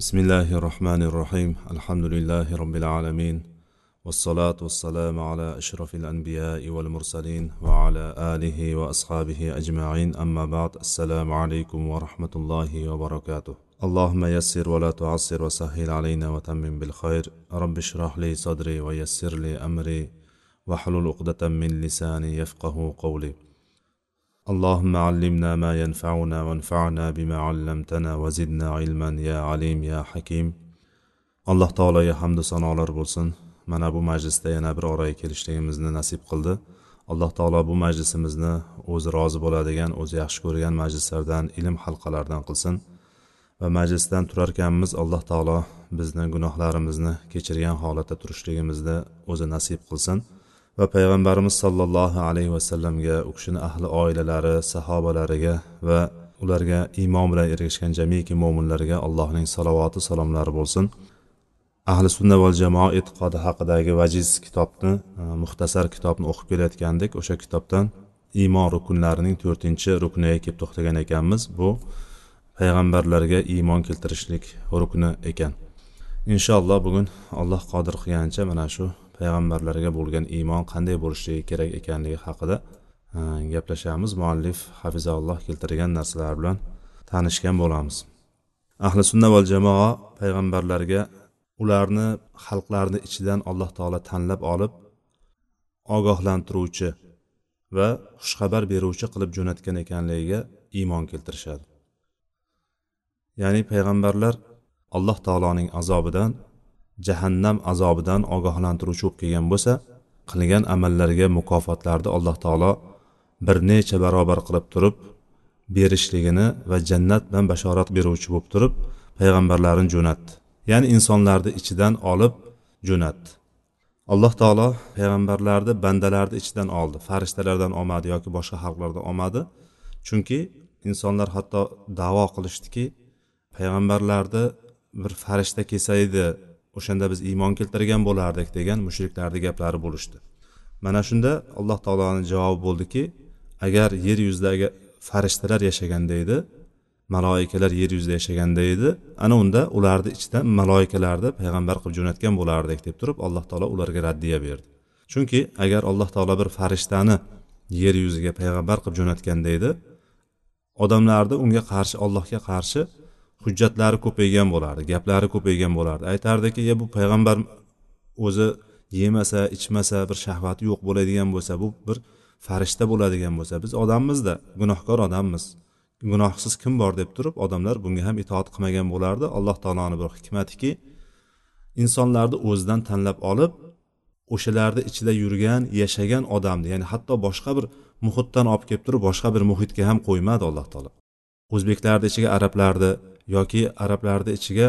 بسم الله الرحمن الرحيم الحمد لله رب العالمين والصلاة والسلام على أشرف الأنبياء والمرسلين وعلى آله وأصحابه أجمعين أما بعد السلام عليكم ورحمة الله وبركاته اللهم يسر ولا تعسر وسهل علينا وتمم بالخير رب اشرح لي صدري ويسر لي أمري واحلل عقدة من لساني يفقه قولي اللهم علمنا ما ينفعنا وانفعنا بما علمتنا وزدنا علما يا عليم يا حكيم alloh taologa hamdu sanolar bo'lsin mana bu majlisda yana bir oraga kelishligimizni nasib qildi alloh taolo bu majlisimizni o'zi rozi bo'ladigan o'zi yaxshi ko'rgan majlislardan ilm halqalaridan qilsin va majlisdan turarkanmiz alloh taolo bizni gunohlarimizni kechirgan holatda turishligimizni o'zi nasib qilsin Va payg'ambarimiz sollallohu alayhi vasallamga u kishini ahli oilalari sahobalariga va ularga iymon bilan ergashgan jamiki mo'minlarga allohning salovati salomlari bo'lsin. Ahli sunna val jamoa e'tiqodi haqidagi vajiz kitobni e, muxtasar kitobni o'qib kelayotgandik. O'sha kitobdan iymon rukunlarining to'rtinchi rukniga kelib to'xtagan ekanmiz. Bu payg'ambarlarga iymon keltirishlik rukni ekan. Inshaalloh bugun alloh qodir qilganicha mana shu payg'ambarlarga bo'lgan iymon qanday bo'lishligi kerak ekanligi haqida e, gaplashamiz. Muallif hafizalloh keltirgan narsalar bilan tanishgan bo'lamiz. Ahli sunna val jamoa payg'ambarlarga ularni xalqlarni ichidan alloh taolo tanlab olib ogohlantiruvchi va xushxabar beruvchi qilib jo'natgan ekanligiga iymon keltirishadi. Ya'ni payg'ambarlar alloh taoloning azobidan jahannam azobidan ogohlantiruvchi bo'lib kelgan bo'lsa qilgan amallariga mukofotlarni alloh taolo bir necha barobar qilib turib berishligini va jannat bilan bashorat beruvchi bo'lib turib payg'ambarlarini jo'natdi. Ya'ni insonlarni ichidan olib jo'natdi. Alloh taolo payg'ambarlarni bandalarni ichidan oldi farishtalardan olmadi yoki boshqa xalqlardan olmadi. Chunki insonlar hatto davo qilishdiki payg'ambarlarni bir farishta kelsa edi o'shanda biz iymon keltirgan bo'lardik degan mushriklarni gaplari bo'lishdi. Mana shunda alloh taoloni javobi bo'ldiki agar yer yuzidagi farishtalar yashaganda edi maloikalar yer yuzida yashaganda edi ana unda ularni ichidan maloikalarni payg'ambar qilib jo'natgan bo'lardik deb turib alloh taolo ularga raddiya berdi. Chunki agar alloh taolo bir farishtani yer yuziga payg'ambar qilib jo'natganda edi odamlarni unga qarshi allohga qarshi hujjatlari ko'paygan bo'lardi gaplari ko'paygan bo'lardi. Aytardiki bu payg'ambar o'zi yemasa ichmasa bir shahvati yo'q bo'ladigan bo'lsa bu bir farishta bo'ladigan bo'lsa biz odammizda gunohkor odammiz. Gunohsiz kim bor? deb turib odamlar bunga ham itoat qilmagan bo'lardi. Alloh taoloni bir hikmatiki insonlarni o'zidan tanlab olib o'shalarni ichida yurgan yashagan odamni ya'ni hatto boshqa bir muhitdan olib kelib turib boshqa bir muhitga ham qo'ymadi alloh taolo. O'zbeklarni ichiga arablarni yoki arablarni ichiga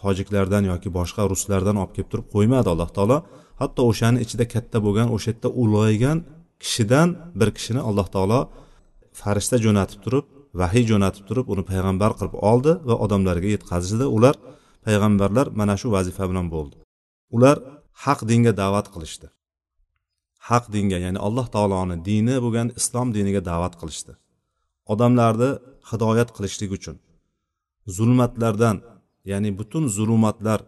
tojiklardan yoki boshqa ruslardan olib kelib turib qo'ymadi alloh taolo. Hatto o'shani ichida katta bo'lgan o'sha yerda ulg'aygan kishidan bir kishini alloh taolo farishta jo'natib turib vahiy jo'natib turib uni payg'ambar qilib oldi va odamlarga yetkazishdi. Ular payg'ambarlar mana shu vazifa bilan bo'ldi. Ular haq dinga da'vat qilishdi. Haq dinga ya'ni alloh taoloni dini bo'lgan islom diniga da'vat qilishdi. Odamlarni hidoyat qilishlik uchun. Zulmatlardan ya'ni butun zulumatlar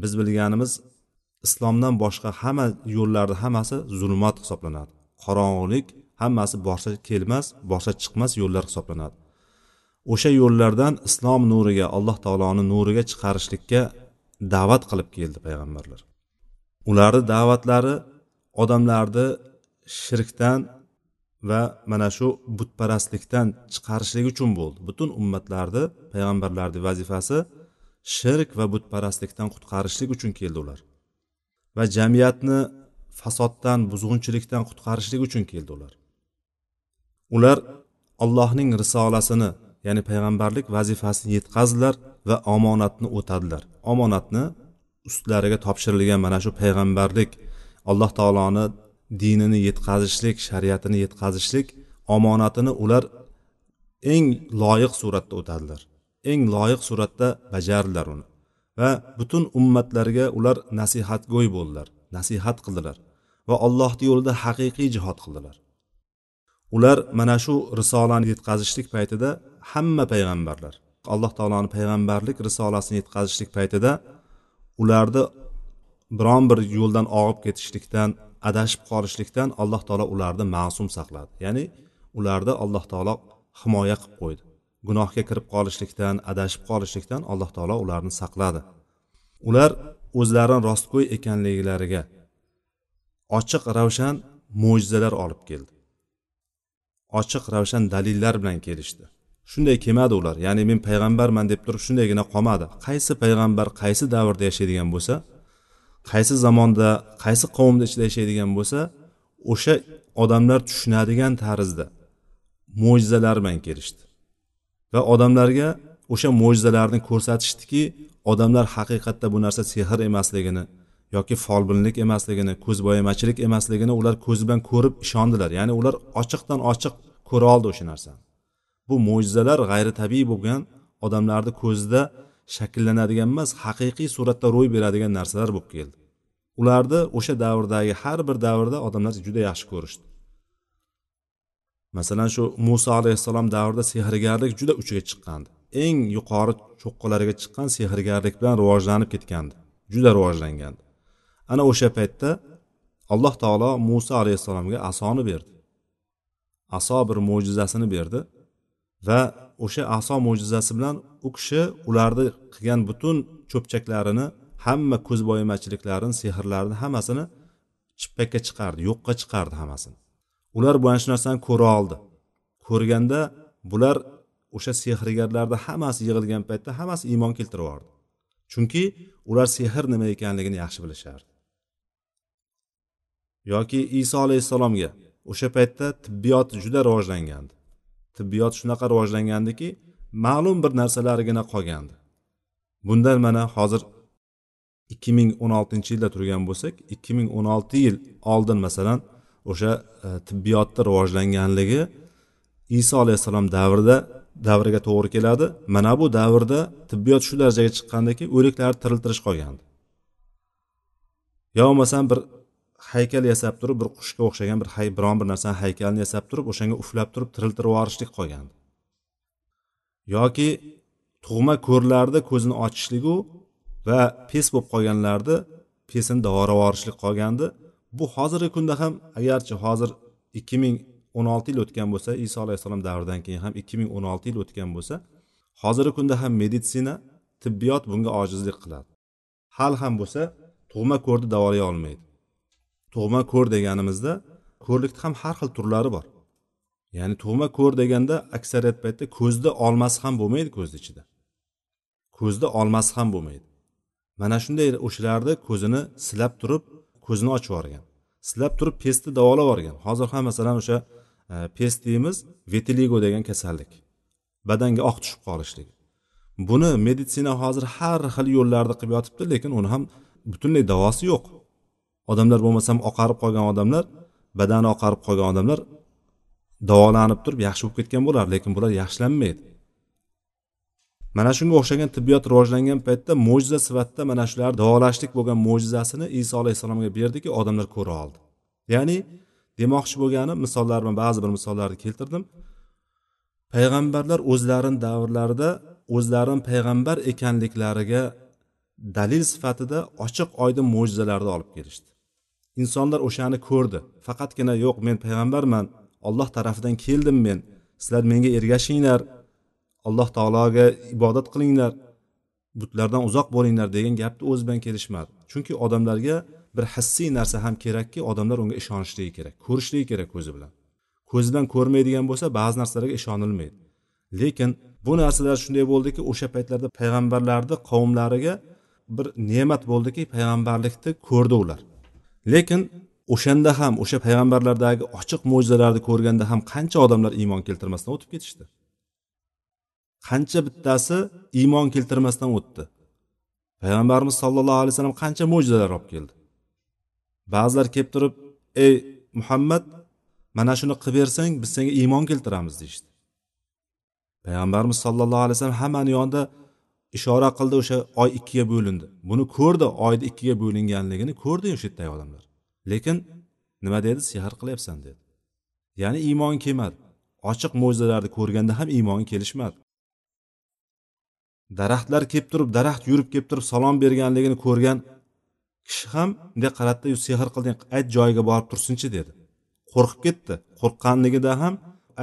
biz bilganimiz islomdan boshqa hamma yo'llarni hammasi zulmat hisoblanadi. Qorong'ulik hammasi borsa kelmas borsa chiqmas yo'llar hisoblanadi. O'sha yo'llardan islom nuriga alloh taoloni nuriga chiqarishlikka da'vat qilib keldi payg'ambarlar. Ularni da'vatlari odamlarni shirkdan va mana shu butparastlikdan chiqarishlik uchun bo'ldi. Butun ummatlarni payg'ambarlarni vazifasi shirk va butparastlikdan qutqarishlik uchun keldi ular. Va jamiyatni fasoddan buzg'unchilikdan qutqarishlik uchun keldi ular. Ular allohning risolasini ya'ni payg'ambarlik vazifasini yetkazdilar va omonatni o'tadilar. Omonatni ustlariga topshirilgan mana shu payg'ambarlik alloh taoloni dinini yetkazishlik shariatini yetkazishlik omonatini ular eng loyiq suratda o'tadilar. Eng loyiq suratda bajardilar uni. Va butun ummatlarga ular nasihatgo'y bo'ldilar nasihat qildilar va allohni yo'lida haqiqiy jihod qildilar. Ular mana shu risolani yetkazishlik paytida hamma payg'ambarlar alloh taoloni payg'ambarlik risolasini yetkazishlik paytida ularni biron bir yo'ldan og'ib ketishlikdan adashib qolishlikdan alloh taolo ularni ma'sum saqladi. Ya'ni ularni alloh taolo himoya qilib qo'ydi. Gunohga kirib qolishlikdan adashib qolishlikdan alloh taolo ularni saqladi. Ular o'zlarini rostgo'y ekanliklariga ochiq ravshan mo'jizalar olib keldi. Ochiq ravshan dalillar bilan kelishdi. Shunday kelmadi ular. Ya'ni men payg'ambarman deb turib shundaygina qolmadi. Qaysi payg'ambar qaysi davrda yashaydigan bo'lsa qaysi zamonda qaysi qavmni ichida yashaydigan bo'lsa o'sha odamlar tushunadigan tarzda mo'jizalar bilan kelishdi. Va odamlarga o'sha mo'jizalarni ko'rsatishdiki odamlar haqiqatda bu narsa sehr emasligini yoki folbinlik emasligini ko'zbo'yamachilik emasligini ular ko'z bilan ko'rib ishondilar. Ya'ni ular ochiqdan ochiq ko'ra oldi o'sha narsani. Bu mo'jizalar g'ayritabiiy bo'lgan odamlarni ko'zida shakllanadigan emas haqiqiy suratda ro'y beradigan narsalar bo'lib keldi. Ularni o'sha davrdagi har bir davrda odamlar juda yaxshi ko'rishdi. Masalan shu muso alayhissalom davrida sehrgarlik juda uchiga chiqqandi. Eng yuqori cho'qqilariga chiqqan sehrgarlik bilan rivojlanib ketgandi. Juda rivojlangandi. Ana o'sha paytda alloh taolo muso alayhissalomga asoni berdi. Aso bir mo'jizasini berdi va o'sha aso mo'jizasi bilan u kishi ularni qilgan butun cho'pchaklarini hamma ko'zbo'yamachiliklarini sehrlarini hammasini chippakka chiqardi yo'qqa chiqardi hammasini. Ular bu shu narsani ko'ra oldi. Ko'rganda bular o'sha sehrgarlarni hammasi yig'ilgan paytda hammasi iymon keltirib yubordi. Chunki ular sehr nima ekanligini yaxshi bilishardi. Yoki iso alayhissalomga o'sha paytda tibbiyot juda rivojlangandi. Tibbiyot shunaqa rivojlangandiki ma'lum bir narsalargina qolgandi. Bundan mana hozir ikki ming o'n oltinchi yilda turgan bo'lsak ikki ming o'n olti yil oldin masalan o'sha e, tibbiyotni rivojlanganligi iso alayhissalom davrida davriga to'g'ri keladi. Mana bu davrda tibbiyot shu darajaga chiqqandaki o'liklarni tiriltirish qolgandi. Yo bo'lmasam bir haykal yasab turib bir qushga o'xshagan bir hay biron bir narsani haykalini yasab turib o'shanga uflab turib tiriltirib yuborishlik qolgandi yoki tug'ma ko'rlarni ko'zini ochishligu va pes bo'lib qolganlarni pesini davolab yuborishlik qolgandi. Bu hozirgi kunda ham agarchi hozir ikki ming o'n olti yil o'tgan bo'lsa iso alayhissalom davridan keyin ham ikki ming o'n olti yil o'tgan bo'lsa hozirgi kunda ham meditsina tibbiyot bunga ojizlik qiladi. Hali ham bo'lsa tug'ma ko'rni davolay olmaydi. Tug'ma ko'r deganimizda ko'rlikni ham har xil turlari bor. Ya'ni tug'ma ko'r deganda aksariyat paytda ko'zni olmasi ham bo'lmaydi ko'zni ichida. Ko'zni olmasi ham bo'lmaydi. Mana shunday o'shalarni ko'zini silab turib ko'zini ochib yuborgan silab turib pestni davolab yuborgan. Hozir ham masalan o'sha e, pest deymiz vitiligo degan kasallik badanga oq tushib qolishligi. Buni meditsina hozir har xil yo'llarni qilib yotibdi lekin uni ham butunlay davosi yo'q. Odamlar bo'lmasam oqarib qolgan odamlar badani oqarib qolgan odamlar davolanib turib yaxshi bo'lib ketgan bo'lar lekin bular yaxshilanmaydi. Mana shunga o'xshagan tibbiyot rivojlangan paytda mo'jiza sifatida mana shular davolashlik bo'lgan mo'jizasini iso alayhissalomga berdiki odamlar ko'ra oldi. Ya'ni demoqchi bo'lganim misollar bilan ba'zi bir misollarni keltirdim. Payg'ambarlar o'zlarini davrlarida o'zlarini payg'ambar ekanliklariga dalil sifatida ochiq oydin mo'jizalarni olib kelishdi. Insonlar o'shani ko'rdi. Faqatgina yo'q men payg'ambarman. Olloh tarafidan keldim men. Sizlar menga ergashinglar. Alloh taologa ibodat qilinglar. Butlardan uzoq bo'linglar degan gapni o'zi bilan kelishmadi. Chunki odamlarga bir hissiy narsa ham kerakki odamlar unga ishonishligi kerak ko'rishligi kerak ko'zi bilan. Ko'zi bilan ko'rmaydigan bo'lsa ba'zi narsalarga ishonilmaydi. Lekin bu narsalar shunday bo'ldiki o'sha paytlarda payg'ambarlarni qavmlariga bir ne'mat bo'ldiki payg'ambarlikni ko'rdi ular. Lekin o'shanda ham o'sha payg'ambarlardagi ochiq mo'jizalarni ko'rganda ham qancha odamlar iymon keltirmasdan o'tib ketishdi? Qancha bittasi iymon keltirmasdan o'tdi? Payg'ambarimiz sollallohu alayhi vasallam qancha mo'jizalar olib keldi? Ba'zilar kelib turib ey muhammad mana shuni qilib bersang biz senga iymon keltiramiz deyishdi. Payg'ambarimiz sollallohu alayhi vasallam hammani yonida ishora qildi o'sha oy ikkiga bo'lindi. Buni ko'rdi oyni ikkiga bo'linganligini ko'rdi o'sha yerdagi odamlar. Lekin nima dedi? Sehr qilyapsan dedi. Ya'ni iymon kelmadi. Ochiq mo'jizalarni ko'rganda ham iymon kelishmadi. Daraxtlar kelib turib daraxt yurib kelib turib salom berganligini ko'rgan kishi ham bunday qaratdi sehr qilding ayt joyiga borib tursinchi dedi. Qo'rqib ketdi. Qo'rqqanligida ham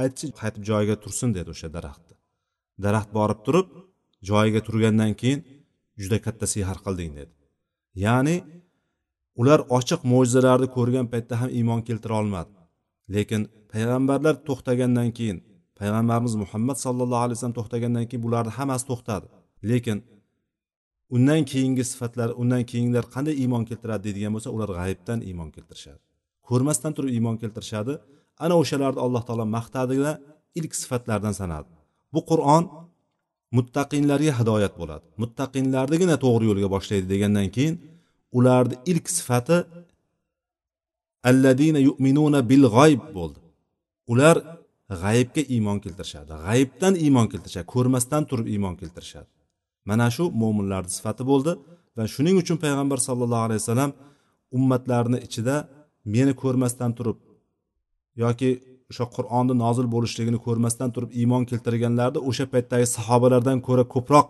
aytchi qaytib joyiga tursin dedi o'sha daraxtni daraxt borib turib joyiga turgandan keyin juda katta sehr qilding dedi. Ya'ni ular ochiq mo'jizalarni ko'rgan paytda ham iymon keltira olmadi. Lekin payg'ambarlar to'xtagandan keyin payg'ambarimiz muhammad sallallohu alayhi vasallam to'xtagandan keyin bularni hammasi to'xtadi. Lekin undan keyingi sifatlar undan keyingilar qanday iymon keltiradi deydigan bo'lsa ular g'ayibdan iymon keltirishadi. Ko'rmasdan turib iymon keltirishadi. Ana o'shalarni alloh taolo maqtadida ilk sifatlardan sanadi. Bu qur'on muttaqinlarga hidoyat bo'ladi. Muttaqinlarnigina to'g'ri yo'lga boshlaydi degandan keyin ularni ilk sifati alladina yu'minuna bil g'oyb bo'ldi. Ular g'aybga iymon keltirishadi g'aybdan iymon keltirishadi ko'rmasdan turib iymon keltirishadi. Mana shu mo'minlarni sifati bo'ldi va shuning uchun payg'ambar sallallohu alayhi vasallam ummatlarni ichida meni ko'rmasdan turib yoki o'sha qur'onni nozil bo'lishligini ko'rmasdan turib iymon keltirganlarni o'sha paytdagi sahobalardan ko'ra ko'proq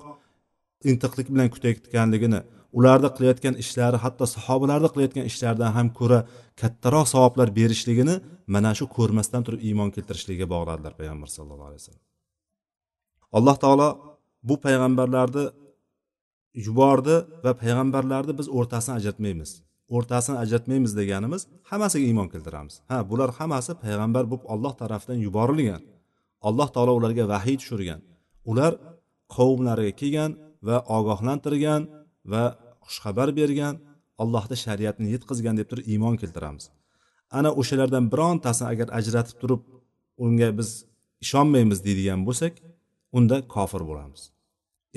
intiqlik bilan kutayotganligini ularni qilayotgan ishlari hatto sahobalarni qilayotgan ishlaridan ham ko'ra kattaroq savoblar berishligini mana shu ko'rmasdan turib iymon keltirishligiga bog'ladilar payg'ambar sallallohu alayhi vasallam. Alloh taolo bu payg'ambarlarni yubordi va payg'ambarlarni biz o'rtasini ajratmaymiz. O'rtasini ajratmaymiz deganimiz hammasiga iymon keltiramiz. Ha bular hammasi payg'ambar bo'lib olloh tarafidan yuborilgan. Alloh taolo ularga vahiy tushirgan. Ular qavmlariga kelgan va ogohlantirgan va xushxabar bergan allohni shariatini yetkazgan deb turib iymon keltiramiz. Ana o'shalardan birontasini agar ajratib turib unga biz ishonmaymiz deydigan bo'lsak unda kofir bo'lamiz.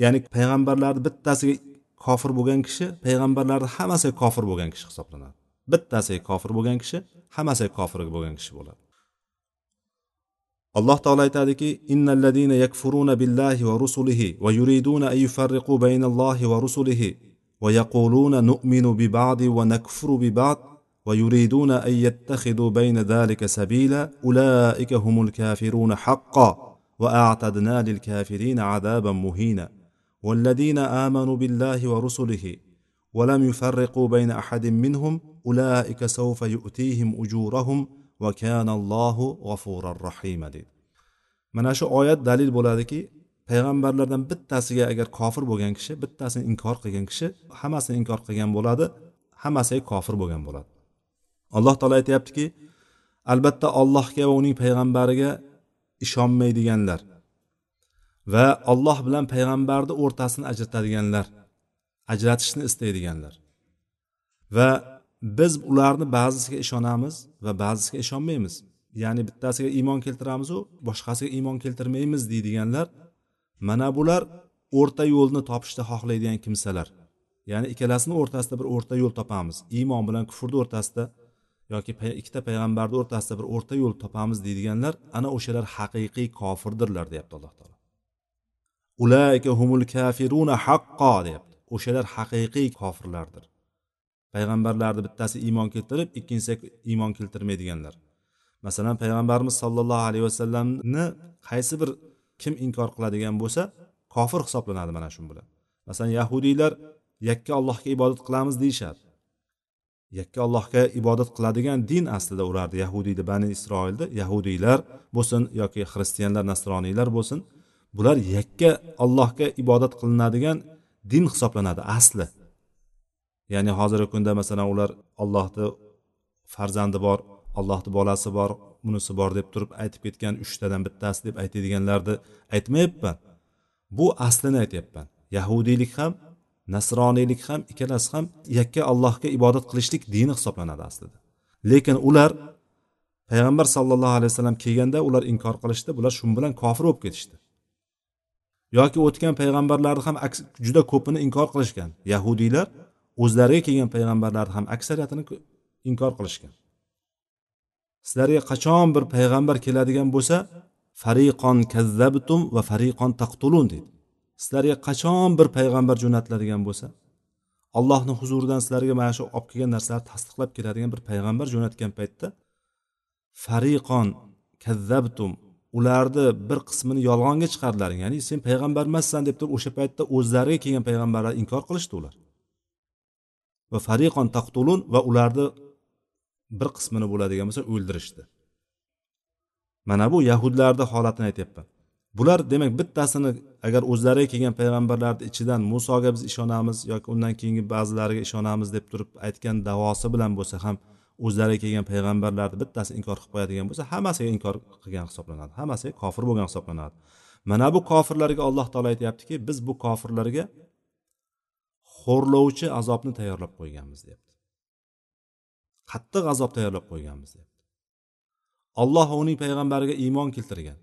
Ya'ni payg'ambarlarni bittasiga kofir bo'lgan kishi payg'ambarlarni hammasiga kofir bo'lgan kishi hisoblanadi bittasiga kofir bo'lgan kishi hammasiga kofir bo'lgan kishi bo'ladi alloh taolo aytadiki innalladina yakfuruna billahi va rusulihi va yuriduna an yufarriqu baynallohi va rusulihi va yaquluna nu'minu bi ba'di va nakfuru bi ba'd ويريدون أن يتخذوا بين ذلك سبيلا أولئك هم الكافرون حقا وأعتدنا للكافرين عذابا مهينا والذين امنوا بالله ورسله ولم يفرقوا بين احد منهم اولئك سوف يؤتيهم اجورهم وكان الله غفورا رحيما deydi mana shu oyat dalil bo'ladiki payg'ambarlardan bittasiga agar kofir bo'lgan kishi bittasini inkor qilgan kishi hammasini inkor qilgan bo'ladi hammasiga kofir bo'lgan bo'ladi alloh taolo aytyaptiki albatta allohga va uning payg'ambariga ishonmaydiganlar va olloh bilan payg'ambarni o'rtasini ajratadiganlar ajratishni istaydiganlar. Va biz ularni ba'zisiga ishonamiz va ba'zisiga ishonmaymiz. Ya'ni bittasiga iymon keltiramizu boshqasiga iymon keltirmaymiz deydiganlar mana bular o'rta yo'lni topishni xohlaydigan kimsalar. Ya'ni ikkalasini o'rtasida bir o'rta yo'l topamiz. Iymon bilan kufrni o'rtasida yoki ikkita payg'ambarni o'rtasida bir o'rta yo'l topamiz deydiganlar ana o'shalar haqiqiy kofirdirlar deyapti alloh taolo. Ulaika humul kafiruna haqqo deyapti. O'shalar haqiqiy kofirlardir. Payg'ambarlarni bittasi iymon keltirib ikkinchisi iymon keltirmaydiganlar. Masalan payg'ambarimiz sollallohu alayhi vasallamni qaysi bir kim inkor qiladigan bo'lsa kofir hisoblanadi mana shu bilan. Masalan yahudiylar yakka allohga ibodat qilamiz deyishadi yakka allohga ibodat qiladigan din aslida ularni yahudiyni bani isroilni yahudiylar bo'lsin yoki xristianlar nasroniylar bo'lsin. Bular yakka allohga ibodat qilinadigan din hisoblanadi asli. Ya'ni hozirgi kunda masalan ular allohni farzandi bor allohni bolasi bor bunisi bor deb turib aytib ketgan uchtadan bittasi deb aytadiganlarni aytmayapman. Bu aslini aytyapman. Yahudiylik ham nasroniylik ham ikkalasi ham yakka allohga ibodat qilishlik dini hisoblanadi aslida. Lekin ular payg'ambar sallallohu alayhi vasallam kelganda ular inkor qilishdi bular shu bilan kofir bo'lib ketishdi. Yoki o'tgan payg'ambarlarni ham juda ko'pini inkor qilishgan. Yahudiylar o'zlariga kelgan payg'ambarlarni ham aksariyatini inkor qilishgan. Sizlarga qachon bir payg'ambar keladigan bo'lsa fariqon kazzabtum va fariqon taqtulun deydi. Sizlarga qachon bir payg'ambar jo'natiladigan bo'lsa allohni huzuridan sizlarga mana shu olib kelgan narsalarni tasdiqlab keladigan bir payg'ambar jo'natgan paytda fariqon kazzabtum ularni bir qismini yolg'onga chiqardilaring ya'ni sen payg'ambar emassan deb turib o'sha paytda o'zlariga kelgan payg'ambarlarni inkor qilishdi ular. Va fariqon taqtulun va ularni bir qismini bo'ladigan bo'lsa o'ldirishdi. Mana bu yahudlarni holatini aytyapman. Bular demak bittasini agar o'zlariga kelgan payg'ambarlarni ichidan musoga biz ishonamiz yoki undan keyingi ba'zilariga ishonamiz deb turib aytgan davosi bilan bo'lsa ham o'zlariga kelgan payg'ambarlarni bittasi inkor qilib qo'yadigan bo'lsa hammasiga inkor qilgan hisoblanadi. Hammasiga kofir bo'lgan hisoblanadi. Mana bu kofirlarga alloh taolo aytyaptiki biz bu kofirlarga xo'rlovchi azobni tayyorlab qo'yganmiz deyapti. Qattiq azob tayyorlab qo'yganmiz deyapti. Alloh va uning payg'ambariga iymon keltirgan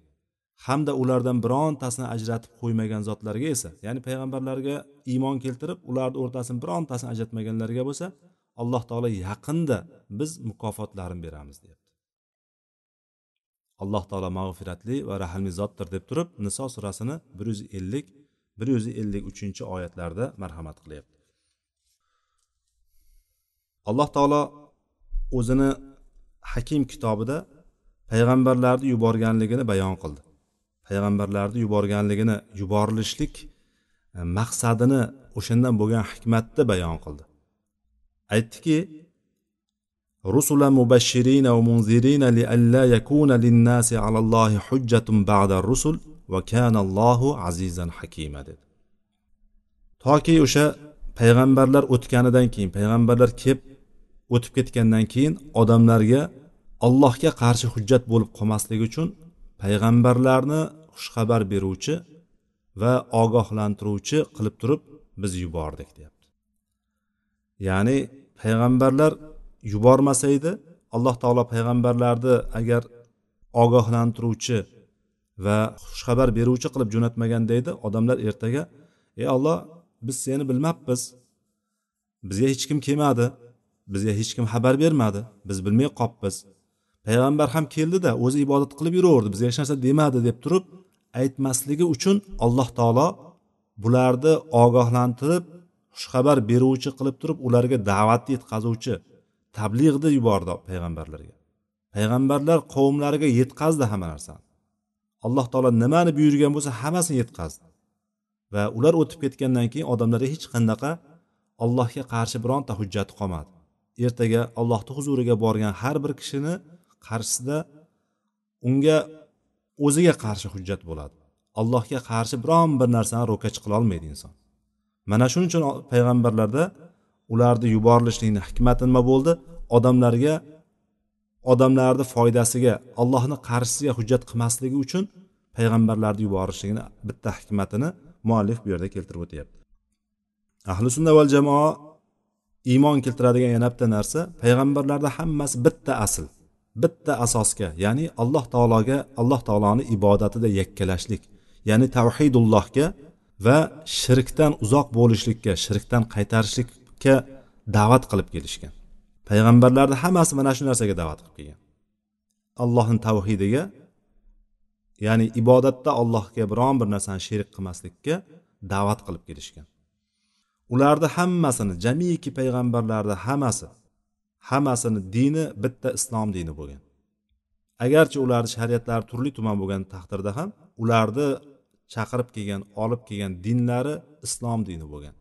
hamda ulardan birontasini ajratib qo'ymagan zotlarga esa ya'ni payg'ambarlarga iymon keltirib ularni o'rtasini birontasini ajratmaganlarga bo'lsa alloh taolo yaqinda biz mukofotlarini beramiz deyapti. Alloh taolo mag'firatli va rahmli zotdir deb turib niso surasini bir yuz ellik bir yuz ellik uchinchi oyatlarda marhamat qilyapti. Alloh taolo o'zini hakim kitobida payg'ambarlarni yuborganligini bayon qildi. Payg'ambarlarni yuborganligini yuborilishlik e, maqsadini o'shandan bo'lgan hikmatni bayon qildi. Aytdiki rusula mubashshirina va munzirina li alla yakuna linnasi alallohi hujjatun ba'da rusul va kanallohu azizan hakima dedi. Toki o'sha payg'ambarlar o'tganidan keyin payg'ambarlar kelib o'tib ketgandan keyin odamlarga allohga qarshi hujjat bo'lib qolmasligi uchun payg'ambarlarni xushxabar beruvchi va ogohlantiruvchi qilib turib biz yubordik deyapti. Ya'ni payg'ambarlar yubormasa edi alloh taolo payg'ambarlarni agar ogohlantiruvchi va xushxabar beruvchi qilib jo'natmaganda edi odamlar ertaga ey olloh biz seni bilmabmiz. Bizga hech kim kelmadi. Bizga hech kim xabar bermadi. Biz bilmay qolibmiz payg'ambar ham keldida o'zi ibodat qilib yuraverdi bizga hech narsa demadi deb turib aytmasligi uchun alloh taolo bularni ogohlantirib xushxabar beruvchi qilib turib ularga da'vatni yetkazuvchi tabliğni yubordi payg'ambarlarga. Payg'ambarlar qavmlariga yetkazdi hamma narsani. Alloh taolo nimani buyurgan bo'lsa hammasini yetkazdi. Va ular o'tib ketgandan keyin odamlarga hech qanaqa allohga qarshi bironta hujjati qolmadi. Ertaga allohni huzuriga borgan har bir kishini qarshisida unga o'ziga qarshi hujjat bo'ladi. Allohga qarshi biron bir narsani ro'kach qilolmaydi inson. Mana shuning uchun payg'ambarlarda ularni yuborilishlikni hikmati nima bo'ldi? Odamlarga odamlarni foydasiga allohni qarshisiga hujjat qilmasligi uchun payg'ambarlarni yuborishligini bitta hikmatini muallif bu yerda keltirib o'tyapti. Ahli sunna val jamoa iymon keltiradigan yana bitta narsa payg'ambarlarda hammasi bitta asl bitta asosga ya'ni alloh taologa alloh taoloni ibodatida yakkalashlik ya'ni tavhidullohga va shirkdan uzoq bo'lishlikka shirkdan qaytarishlikka da'vat qilib kelishgan. Payg'ambarlarni hammasi mana shu narsaga da'vat qilib kelgan. Allohni tavhidiga ya'ni ibodatda allohga biron bir narsani sherik qilmaslikka da'vat qilib kelishgan. Ularni hammasini jamiki payg'ambarlarni hammasi hammasini dini bitta islom dini bo'lgan. Agarchi ularni shariatlari turli tuman bo'lgan taqdirda ham ularni chaqirib kelgan olib kelgan dinlari islom dini bo'lgan.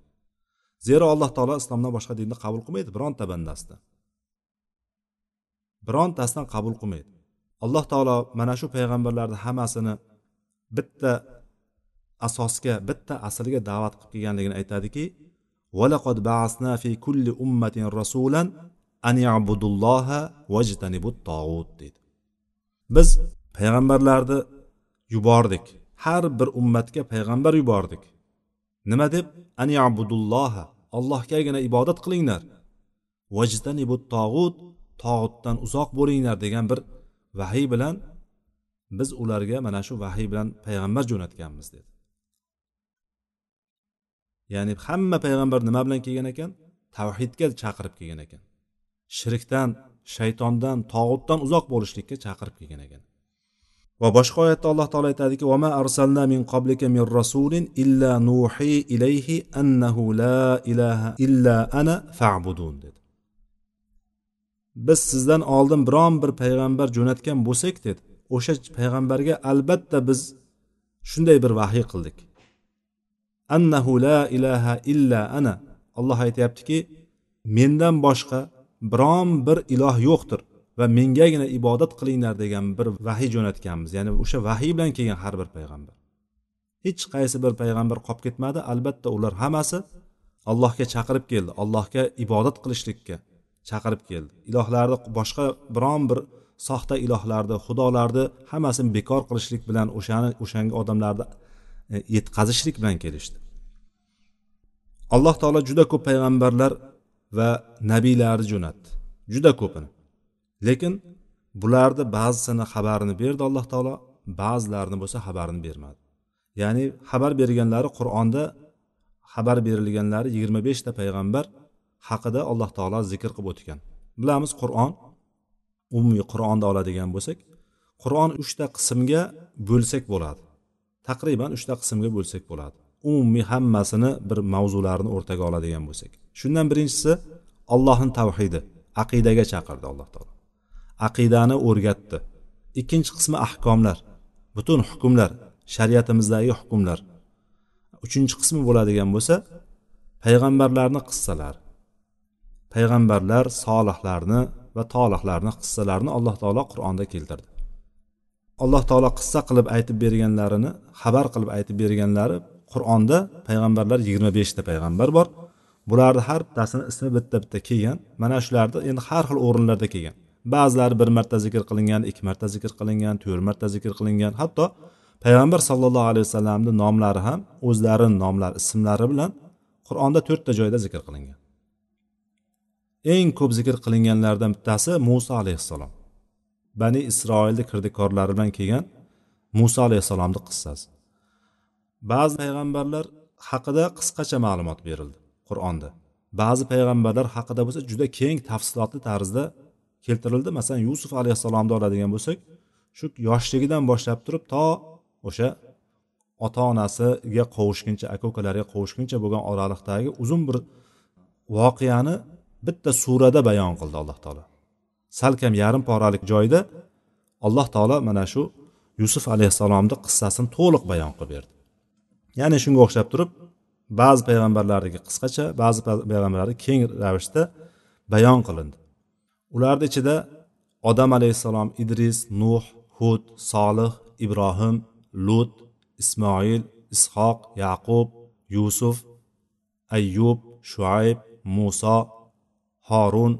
Zero alloh taolo islomdan boshqa dinni qabul qilmaydi bironta bandasidan birontasidan qabul qilmaydi. Alloh taolo mana shu payg'ambarlarni hammasini bitta asosga bitta aslga da'vat qilib kelganligini aytadiki valaqad ba'asna fi kulli ummatin rasulan an ya'budulloha vajtanibut tog'ut deydi. Biz payg'ambarlarni yubordik. Har bir ummatga payg'ambar yubordik. Nima deb? An abudulloha allohgagina ibodat qilinglar. Vajtanibu tog'ut tog'utdan uzoq bo'linglar degan bir vahiy bilan biz ularga mana shu vahiy bilan payg'ambar jo'natganmiz dedi. Ya'ni hamma payg'ambar nima bilan kelgan ekan? Tavhidga chaqirib kelgan ekan. Shirkdan shaytondan tog'utdan uzoq bo'lishlikka chaqirib kelgan ekan. Va boshqa oyatda alloh taolo aytadiki vama arsalna min qablika min rasulin illa nuhi ilayhi annahu la ilaha illa ana fa'budun dedi. Biz sizdan oldin biron bir payg'ambar jo'natgan bo'lsak dedi. O'sha payg'ambarga albatta biz shunday bir vahiy qildik. Annahu la ilaha illa ana alloh aytyaptiki mendan boshqa biron bir iloh yo'qdir. Va mengagina ibodat qilinglar degan bir vahiy jo'natganmiz. Ya'ni o'sha vahiy bilan kelgan har bir payg'ambar. Hech qaysi bir payg'ambar qolib ketmadi. Albatta ular hammasi allohga chaqirib keldi. Allohga ibodat qilishlikka chaqirib keldi. Ilohlarni boshqa biron bir soxta ilohlarni xudolarni hammasini bekor qilishlik bilan o'shani o'shanga odamlarni e, yetkazishlik bilan kelishdi. Alloh taolo juda ko'p payg'ambarlar va nabiylarni jo'natdi. Juda ko'pini. Lekin bularni ba'zisini xabarini berdi alloh taolo ba'zilarini bo'lsa xabarini bermadi. Ya'ni xabar berganlari qur'onda xabar berilganlari yigirma beshta payg'ambar haqida alloh taolo zikr qilib o'tgan. Bilamiz qur'on umumiy qur'onni oladigan bo'lsak qur'on uchta qismga bo'lsak bo'ladi. Taqriban uchta qismga bo'lsak bo'ladi. Umumiy hammasini bir mavzularni o'rtaga oladigan bo'lsak. Shundan birinchisi allohni tavhidi aqidaga chaqirdi alloh taolo. Aqidani o'rgatdi. Ikkinchi qismi ahkomlar butun hukmlar shariatimizdagi hukmlar. Uchinchi qismi bo'ladigan bo'lsa payg'ambarlarni qissalari payg'ambarlar solihlarni va tolihlarni qissalarini alloh taolo qur'onda keltirdi. Alloh taolo qissa qilib aytib berganlarini xabar qilib aytib berganlari qur'onda payg'ambarlar yigirma beshta payg'ambar bor. Bularni har bittasini ismi bitta bitta kelgan. Mana shularni endi har xil o'rinlarda kelgan. Ba'zilari bir marta zikr qilingan ikki marta zikr qilingan to'rt marta zikr qilingan. Hatto payg'ambar sallallohu alayhi vasallamni nomlari ham o'zlarini nomlari ismlari bilan qur'onda to'rtta joyda zikr qilingan. Eng ko'p zikr qilinganlardan bittasi muso alayhissalom. Bani isroilni kirdikorlari bilan kelgan muso alayhissalomni qissasi. Ba'zi payg'ambarlar haqida qisqacha ma'lumot berildi qur'onda. Ba'zi payg'ambarlar haqida bo'lsa juda keng tafsilotli tarzda keltirildi. Masalan yusuf alayhissalomni oladigan bo'lsak shu yoshligidan boshlab turib to o'sha ota onasiga qovushguncha aka ukalariga qovushguncha bo'lgan oraliqdagi uzun bir voqeani bitta surada bayon qildi alloh taolo. Salkam yarim poralik joyda alloh taolo mana shu yusuf alayhissalomni qissasini to'liq bayon qilib berdi. Ya'ni shunga o'xshab turib ba'zi payg'ambarlarniki qisqacha ba'zi payg'ambarlarni keng ravishda bayon qilindi. Ularni ichida odam alayhissalom idris nuh hud solih ibrohim lut ismoil ishoq yaqub yusuf ayyub shuayb muso horun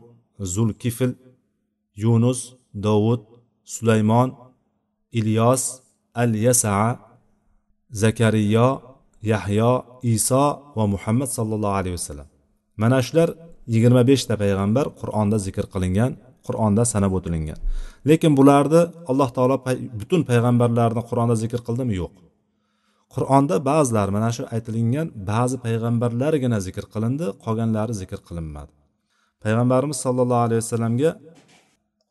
zulkifl yunus dovud sulaymon ilyos al yasaa zakariyo yahyo iso va muhammad sallallohu alayhi vasallam. Mana shular yigirma beshta payg'ambar qur'onda zikr qilingan qur'onda sanab o'tilingan. Lekin bularni alloh taolo butun payg'ambarlarni qur'onda zikr qildimi? Yo'q. Qur'onda ba'zilari mana shu aytilingan ba'zi payg'ambarlargina zikr qilindi qolganlari zikr qilinmadi. Payg'ambarimiz sollallohu alayhi vasallamga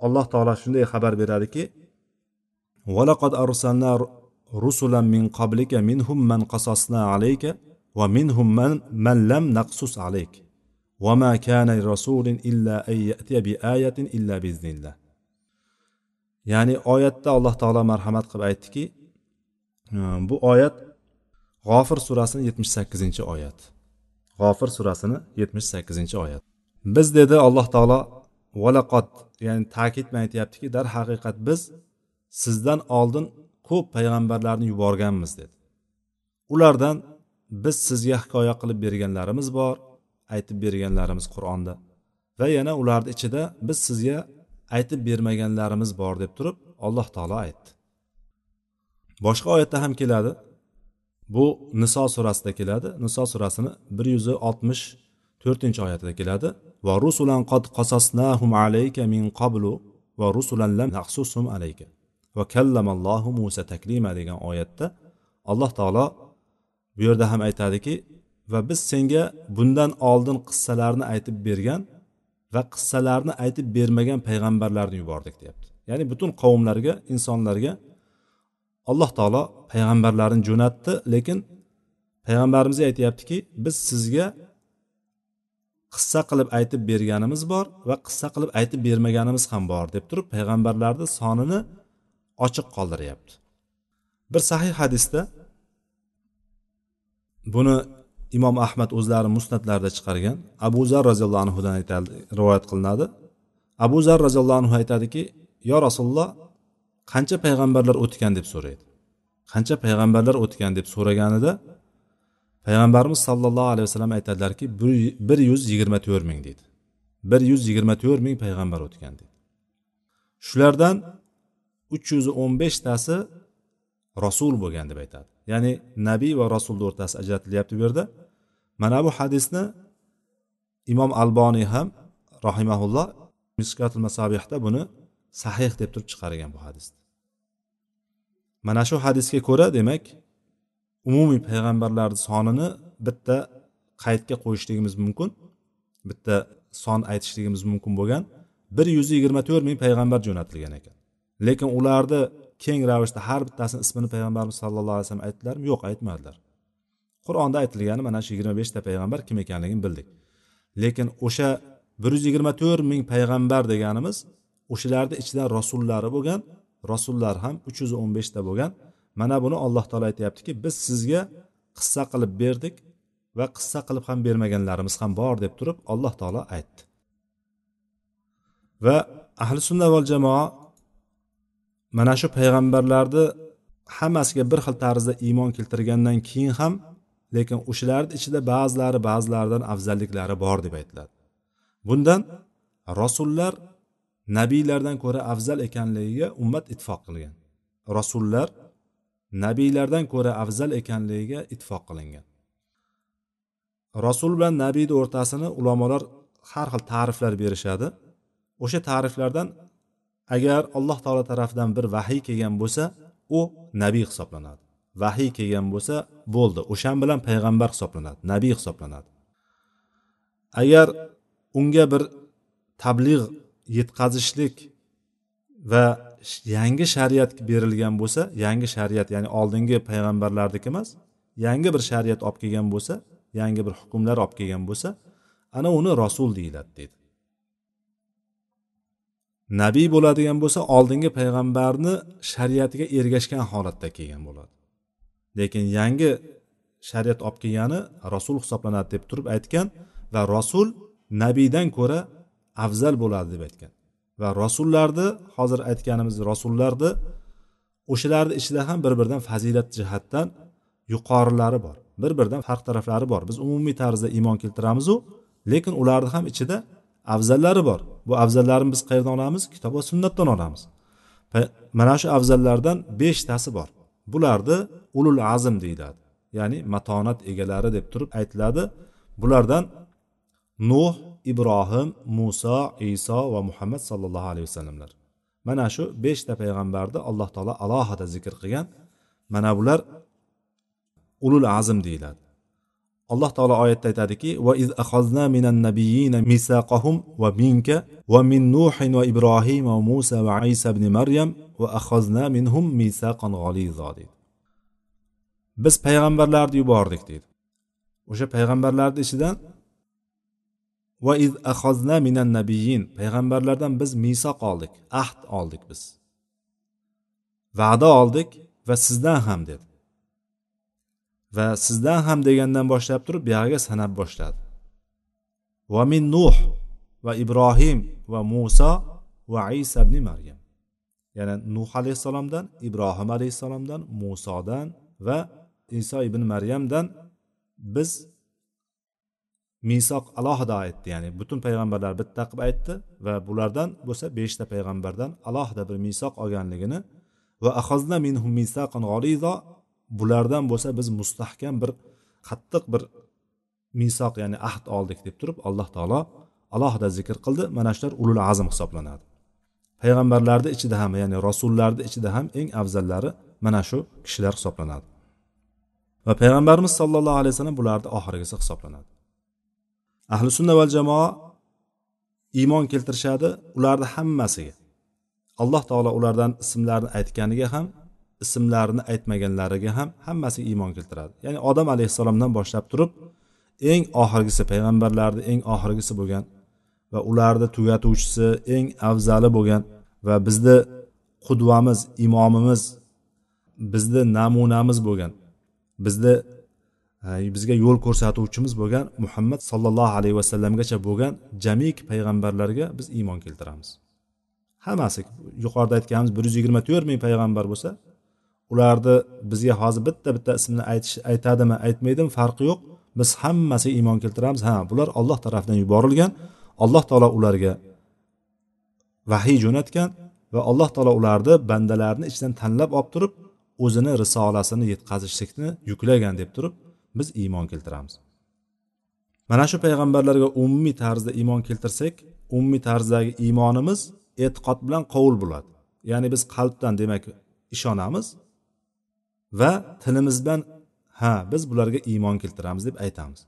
alloh taolo shunday xabar beradiki valaqad arsalna rusulan min qablika minhum man qasasna alayka va minhum man, man lam naqsus وما كان لرسول إلا أن يأتي بآية إلا بإذن الله. ya'ni oyatda alloh taolo marhamat qilib aytdiki bu oyat g'ofir surasini yetmish sakkizinchi oyat g'ofir surasini yetmish sakkizinchi oyat biz dedi alloh taolo valaqot ya'ni ta'kid bilan aytyaptiki darhaqiqat biz sizdan oldin ko'p payg'ambarlarni yuborganmiz dedi ulardan biz sizga hikoya qilib berganlarimiz bor aytib berganlarimiz qur'onda. Va yana ularni ichida biz sizga aytib bermaganlarimiz bor deb turib alloh taolo aytdi. Boshqa oyatda ham keladi. Bu niso surasida keladi. Niso surasini bir yuz oltmish to'rtinchi oyatida keladi. Va rusulan qad qasasnahum alayka min qablu va rusulan lam naqsusum alayka. Va kallamallohu musa taklima degan oyatda alloh taolo bu yerda ham aytadiki va biz senga bundan oldin qissalarni aytib bergan va qissalarni aytib bermagan payg'ambarlarni yubordik deyapti. Ya'ni butun qavmlarga insonlarga alloh taolo payg'ambarlarni jo'natdi lekin payg'ambarimiz aytyaptiki biz sizga qissa qilib aytib berganimiz bor va qissa qilib aytib bermaganimiz ham bor deb turib payg'ambarlarni sonini ochiq qoldiryapti. Bir sahih hadisda buni imom ahmad o'zlari musnatlarida chiqargan. Abu zar roziyallohu anhudan aytadi rivoyat qilinadi. Abu zar roziyallohu anhu aytadiki yo rasululloh qancha payg'ambarlar o'tgan deb so'raydi? Qancha payg'ambarlar o'tgan deb so'raganida payg'ambarimiz sollallohu alayhi vasallam aytadilarki bir yuz yigirma to'rt ming deydi. Bir yuz yigirma to'rt ming payg'ambar o'tgan deydi. Shulardan uch yuz o'n beshtasi rasul bo'lgan deb aytadi. Ya'ni nabiy va rasulni o'rtasi ajratilyapti bu yerda. Mana bu hadisni imom alboniy ham rahimaulloh miskatul masabihda buni sahih deb turib chiqargan bu hadisni. Mana shu hadisga ko'ra demak umumiy payg'ambarlarni sonini bitta qaydga qo'yishligimiz mumkin bitta son aytishligimiz mumkin bo'lgan bir yuz yigirma to'rt ming payg'ambar jo'natilgan ekan. Lekin ularni keng ravishda har bittasini ismini payg'ambarimiz sallallohu alayhi vasallam aytdilarmi? Yo'q aytmadilar. Qur'onda aytilgani mana shu yigirma beshta payg'ambar kim ekanligini bildik. Lekin o'sha bir yuz yigirma to'rt ming payg'ambar deganimiz o'shalarni ichidan rasullari bo'lgan rasullar ham uch yuz o'n beshta bo'lgan. Mana buni alloh taolo aytyaptiki biz sizga qissa qilib berdik va qissa qilib ham bermaganlarimiz ham bor deb turib alloh taolo aytdi. Va ahli sunna val jamoa mana shu payg'ambarlarni hammasiga bir xil tarzda iymon keltirgandan keyin ham lekin o'shalarni ichida ba'zilari ba'zilaridan afzalliklari bor deb aytiladi. Bundan rasullar nabiylardan ko'ra afzal ekanligiga ummat ittifoq qilgan. Rasullar nabiylardan ko'ra afzal ekanligiga ittifoq qilingan. Rasul bilan nabiyni o'rtasini ulamolar har xil ta'riflar berishadi. O'sha ta'riflardan agar alloh taolo tarafidan bir vahiy kelgan bo'lsa u nabiy hisoblanadi. Vahiy kelgan bo'lsa bo'ldi. O'shan bilan payg'ambar hisoblanadi nabiy hisoblanadi. Agar unga bir tabliğ yetkazishlik va yangi shariat berilgan bo'lsa yangi shariat ya'ni oldingi payg'ambarlarniki emas yangi bir shariat olib kelgan bo'lsa yangi bir hukmlar olib kelgan bo'lsa ana uni rasul deyiladi deydi. Nabiy bo'ladigan bo'lsa oldingi payg'ambarni shariatiga ergashgan holatda kelgan bo'ladi. Lekin yangi shariat olib kelgani rasul hisoblanadi deb turib aytgan va rasul nabiydan ko'ra afzal bo'ladi deb aytgan. Va rasullarni hozir aytganimiz rasullarni o'shalarni ichida ham bir biridan fazilat jihatdan yuqorilari bor bir biridan farq taraflari bor. Biz umumiy tarzda iymon keltiramizu lekin ularni ham ichida afzallari bor. Bu afzallarni biz qayerdan olamiz? Kitob va sunnatdan olamiz. Mana shu afzallardan beshtasi bor. Bularni ulul azm deyiladi. Ya'ni matonat egalari deb turib aytiladi. Bulardan nuh ibrohim muso iso va muhammad sollallohu alayhi vasallamlar. Mana shu beshta payg'ambarni alloh taolo alohida zikr qilgan. Mana bular ulul azm deyiladi. Alloh taolo oyatda aytadiki va iz axozna minan nabiyina misaqahum va minka va min nuhin va ibrohim va musa va isa ibn maryam va axozna minhum misaqan g'alizo deydi biz payg'ambarlarni yubordik deydi o'sha payg'ambarlarni ichidan va iz ahozna minan nabiyin payg'ambarlardan biz misoq oldik ahd oldik biz. Va'da oldik va sizdan ham dedi. Va sizdan ham degandan boshlab turib buyog'iga sanab boshladi. Va min nuh va ibrohim va muso va isa ibn maryam. Ya'ni nuh alayhissalomdan ibrohim alayhissalomdan musodan va iso ibn maryamdan biz misoq alohida aytdi. Ya'ni butun payg'ambarlar bitta qilib aytdi va bulardan bo'lsa beshta payg'ambardan alohida bir misoq olganligini va ahozna minhum misaqan g'olizo bulardan bo'lsa biz mustahkam bir qattiq bir misoq ya'ni ahd oldik deb turib alloh taolo alohida zikr qildi. Mana shular ulul azm hisoblanadi. Payg'ambarlarni ichida ham ya'ni rasullarni ichida ham eng afzallari mana shu kishilar hisoblanadi. Va payg'ambarimiz sollallohu alayhi vasallam bularni oxirgisi hisoblanadi. Ahli sunna val jamoa iymon keltirishadi ularni hammasiga. Alloh taolo ulardan ismlarini aytganiga ham ismlarini aytmaganlariga ham hammasi iymon keltiradi. Ya'ni odam alayhissalomdan boshlab turib eng oxirgisi payg'ambarlarni eng oxirgisi bo'lgan va ularni tugatuvchisi eng afzali bo'lgan va bizni qudvamiz imomimiz bizni namunamiz bo'lgan bizni bizga yo'l ko'rsatuvchimiz bo'lgan muhammad sollallohu alayhi vasallamgacha bo'lgan jamiki payg'ambarlarga biz iymon keltiramiz. Hammasi yuqorida aytganimiz bir yuz yigirma to'rt ming payg'ambar bo'lsa ularni bizga hozir bitta bitta ismini aytish aytadimi aytmaydimi farqi yo'q. Biz hammasiga iymon keltiramiz. Ha bular olloh tarafidan yuborilgan. Alloh taolo ularga vahiy jo'natgan va alloh taolo ularni bandalarni ichidan tanlab olib turib o'zini risolasini yetkazishlikni yuklagan deb turib biz iymon keltiramiz. Mana shu payg'ambarlarga umumiy tarzda iymon keltirsak umumiy tarzdagi iymonimiz e'tiqod bilan qovul bo'ladi. Ya'ni biz qalbdan demak ishonamiz va tilimiz bilan ha biz bularga iymon keltiramiz deb aytamiz.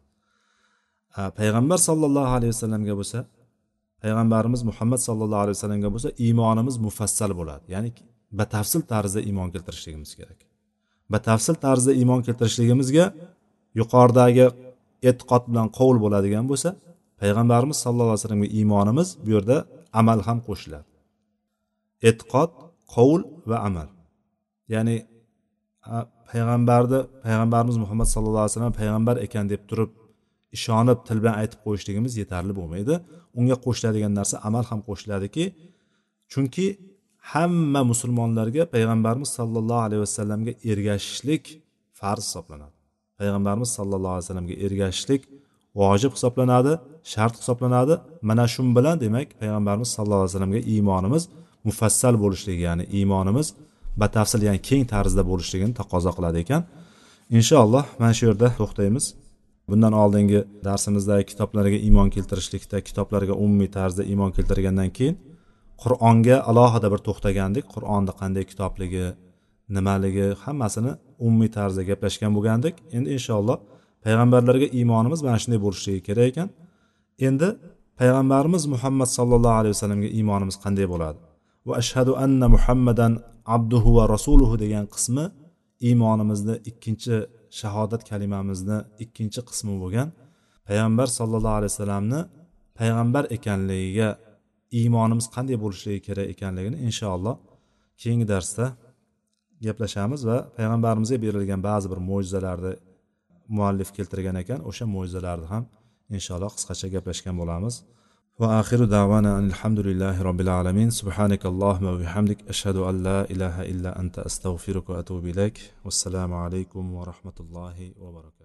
Payg'ambar sollallohu alayhi vasallamga bo'lsa payg'ambarimiz muhammad sallallohu alayhi vasallamga bo'lsa iymonimiz mufassal bo'ladi. Ya'ni batafsil tarzda iymon keltirishligimiz kerak. Batafsil tarzda iymon keltirishligimizga yuqoridagi e'tiqod bilan qovul bo'ladigan bo'lsa payg'ambarimiz sallallohu alayhi vasallamga iymonimiz bu yerda amal ham qo'shiladi. E'tiqod qovul va amal. Ya'ni payg'ambarni payg'ambarimiz muhammad sallallohu alayhi vasallam payg'ambar ekan deb turib ishonib til bilan aytib qo'yishligimiz yetarli bo'lmaydi. Unga qo'shiladigan narsa amal ham qo'shiladiki chunki hamma musulmonlarga payg'ambarimiz sollallohu alayhi vasallamga ergashishlik farz hisoblanadi. Payg'ambarimiz sallallohu alayhi vasallamga ergashishlik vojib hisoblanadi shart hisoblanadi. Mana shu bilan demak payg'ambarimiz sallallohu alayhi vasallamga iymonimiz mufassal bo'lishligi ya'ni iymonimiz batafsil ya'ni keng tarzda bo'lishligini taqozo qiladi ekan. Inshaalloh mana shu yerda to'xtaymiz. Bundan oldingi darsimizdagi kitoblarga iymon keltirishlikda kitoblarga umumiy tarzda iymon keltirgandan keyin qur'onga alohida bir to'xtagandik. Qur'onni qanday kitobligi nimaligi hammasini umumiy tarzda gaplashgan bo'lgandik. Endi inshaalloh payg'ambarlarga iymonimiz mana shunday bo'lishligi kerak ekan. Endi payg'ambarimiz muhammad sallallohu alayhi vasallamga iymonimiz qanday bo'ladi? Va ashhadu anna muhammadan abduhu va rasuluhu degan qismi iymonimizni ikkinchi shahodat kalimamizni ikkinchi qismi bo'lgan. Payg'ambar sollallohu alayhi vasallamni payg'ambar ekanligiga iymonimiz qanday bo'lishligi kerak ekanligini inshaalloh keyingi darsda gaplashamiz va payg'ambarimizga berilgan ba'zi bir mo'jizalarni muallif keltirgan ekan. O'sha mo'jizalarni ham inshaalloh qisqacha gaplashgan bo'lamiz. وآخر دعوانا أن الحمد لله رب العالمين. سبحانك اللهم وبحمدك أشهد أن لا إله إلا أنت أستغفرك وأتوب إليك. والسلام عليكم ورحمة الله وبركاته.